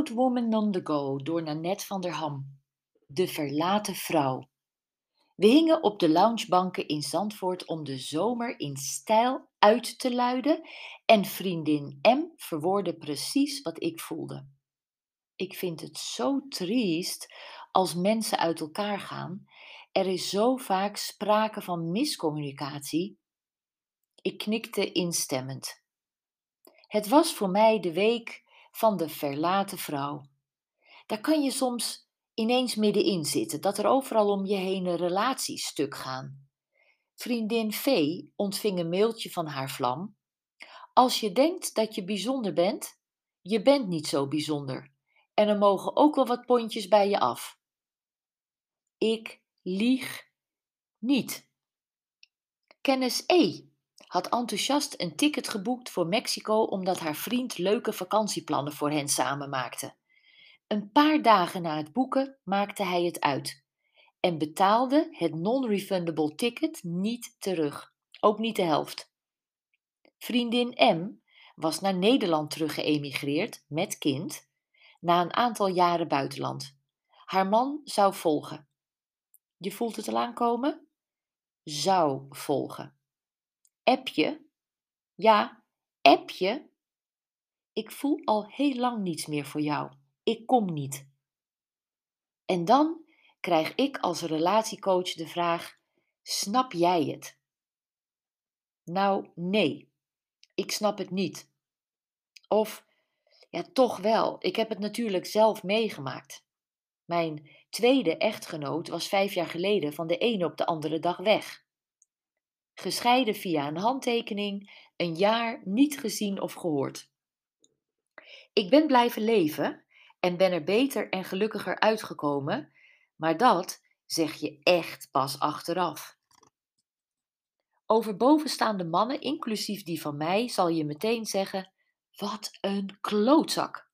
Old Woman on the Go door Nanette van der Ham. De verlaten vrouw. We hingen op de loungebanken in Zandvoort om de zomer in stijl uit te luiden en vriendin M verwoordde precies wat ik voelde. Ik vind het zo triest als mensen uit elkaar gaan. Er is zo vaak sprake van miscommunicatie. Ik knikte instemmend. Het was voor mij de week van de verlaten vrouw. Daar kan je soms ineens middenin zitten, dat er overal om je heen relaties stuk gaan. Vriendin V ontving een mailtje van haar vlam. Als je denkt dat je bijzonder bent, je bent niet zo bijzonder. En er mogen ook wel wat pondjes bij je af. Ik lieg niet. Kennis E had enthousiast een ticket geboekt voor Mexico omdat haar vriend leuke vakantieplannen voor hen samen maakte. Een paar dagen na het boeken maakte hij het uit en betaalde het non-refundable ticket niet terug, ook niet de helft. Vriendin M was naar Nederland teruggeëmigreerd met kind na een aantal jaren buitenland. Haar man zou volgen. Je voelt het al aankomen? Zou volgen. Appje? Ja, appje? Ik voel al heel lang niets meer voor jou. Ik kom niet. En dan krijg ik als relatiecoach de vraag: Snap jij het? Nou, nee, ik snap het niet. Of ja, toch wel, ik heb het natuurlijk zelf meegemaakt. Mijn tweede echtgenoot was vijf jaar geleden van de ene op de andere dag weg. Gescheiden via een handtekening, een jaar niet gezien of gehoord. Ik ben blijven leven en ben er beter en gelukkiger uitgekomen, maar dat zeg je echt pas achteraf. Over bovenstaande mannen, inclusief die van mij, zal je meteen zeggen: wat een klootzak.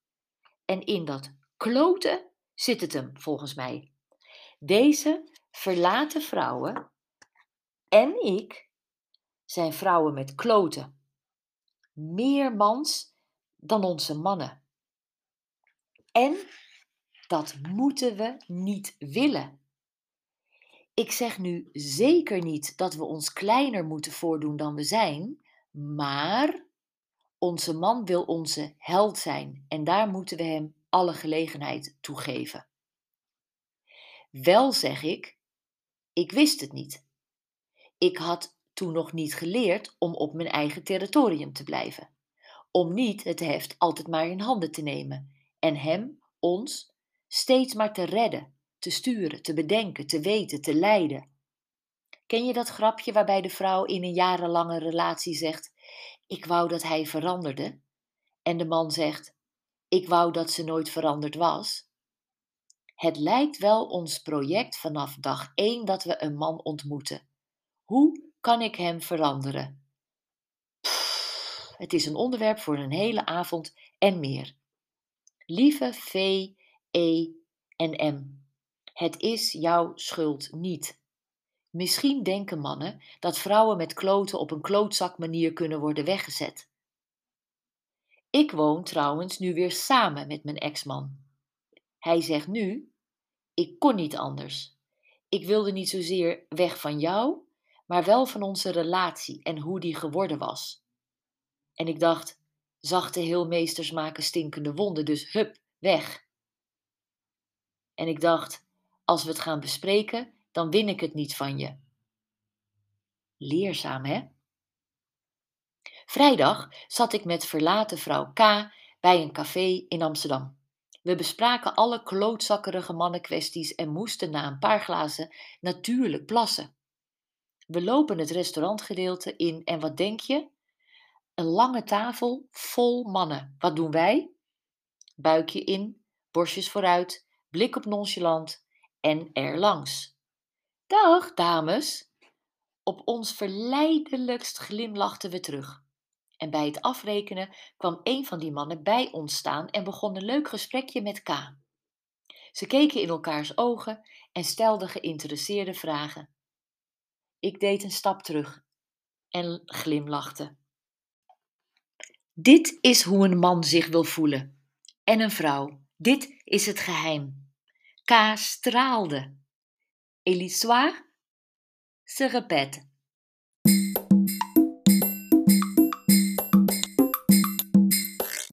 En in dat kloten zit het hem, volgens mij. Deze verlaten vrouwen en ik zijn vrouwen met kloten. Meer mans dan onze mannen. En dat moeten we niet willen. Ik zeg nu zeker niet dat we ons kleiner moeten voordoen dan we zijn, maar onze man wil onze held zijn en daar moeten we hem alle gelegenheid toe geven. Wel zeg ik, ik wist het niet. Ik had toen nog niet geleerd om op mijn eigen territorium te blijven, om niet het heft altijd maar in handen te nemen en hem, ons, steeds maar te redden, te sturen, te bedenken, te weten, te leiden. Ken je dat grapje waarbij de vrouw in een jarenlange relatie zegt: Ik wou dat hij veranderde? En de man zegt: Ik wou dat ze nooit veranderd was. Het lijkt wel ons project vanaf dag één dat we een man ontmoeten. Hoe kan ik hem veranderen? Het is een onderwerp voor een hele avond en meer. Lieve V, E en M, het is jouw schuld niet. Misschien denken mannen dat vrouwen met kloten op een klootzakmanier kunnen worden weggezet. Ik woon trouwens nu weer samen met mijn ex-man. Hij zegt nu: Ik kon niet anders. Ik wilde niet zozeer weg van jou, maar wel van onze relatie en hoe die geworden was. En ik dacht: Zachte heelmeesters maken stinkende wonden, dus hup, weg. En ik dacht: Als we het gaan bespreken, dan win ik het niet van je. Leerzaam, hè? Vrijdag zat ik met verlaten vrouw K bij een café in Amsterdam. We bespraken alle klootzakkerige mannenkwesties en moesten na een paar glazen natuurlijk plassen. We lopen het restaurantgedeelte in en wat denk je? Een lange tafel vol mannen. Wat doen wij? Buikje in, borstjes vooruit, blik op nonchalant en erlangs. Dag, dames! Op ons verleidelijkst glimlachten we terug. En bij het afrekenen kwam een van die mannen bij ons staan en begon een leuk gesprekje met K. Ze keken in elkaars ogen en stelden geïnteresseerde vragen. Ik deed een stap terug en glimlachte. Dit is hoe een man zich wil voelen. En een vrouw. Dit is het geheim. K straalde. Et l'histoire se répète.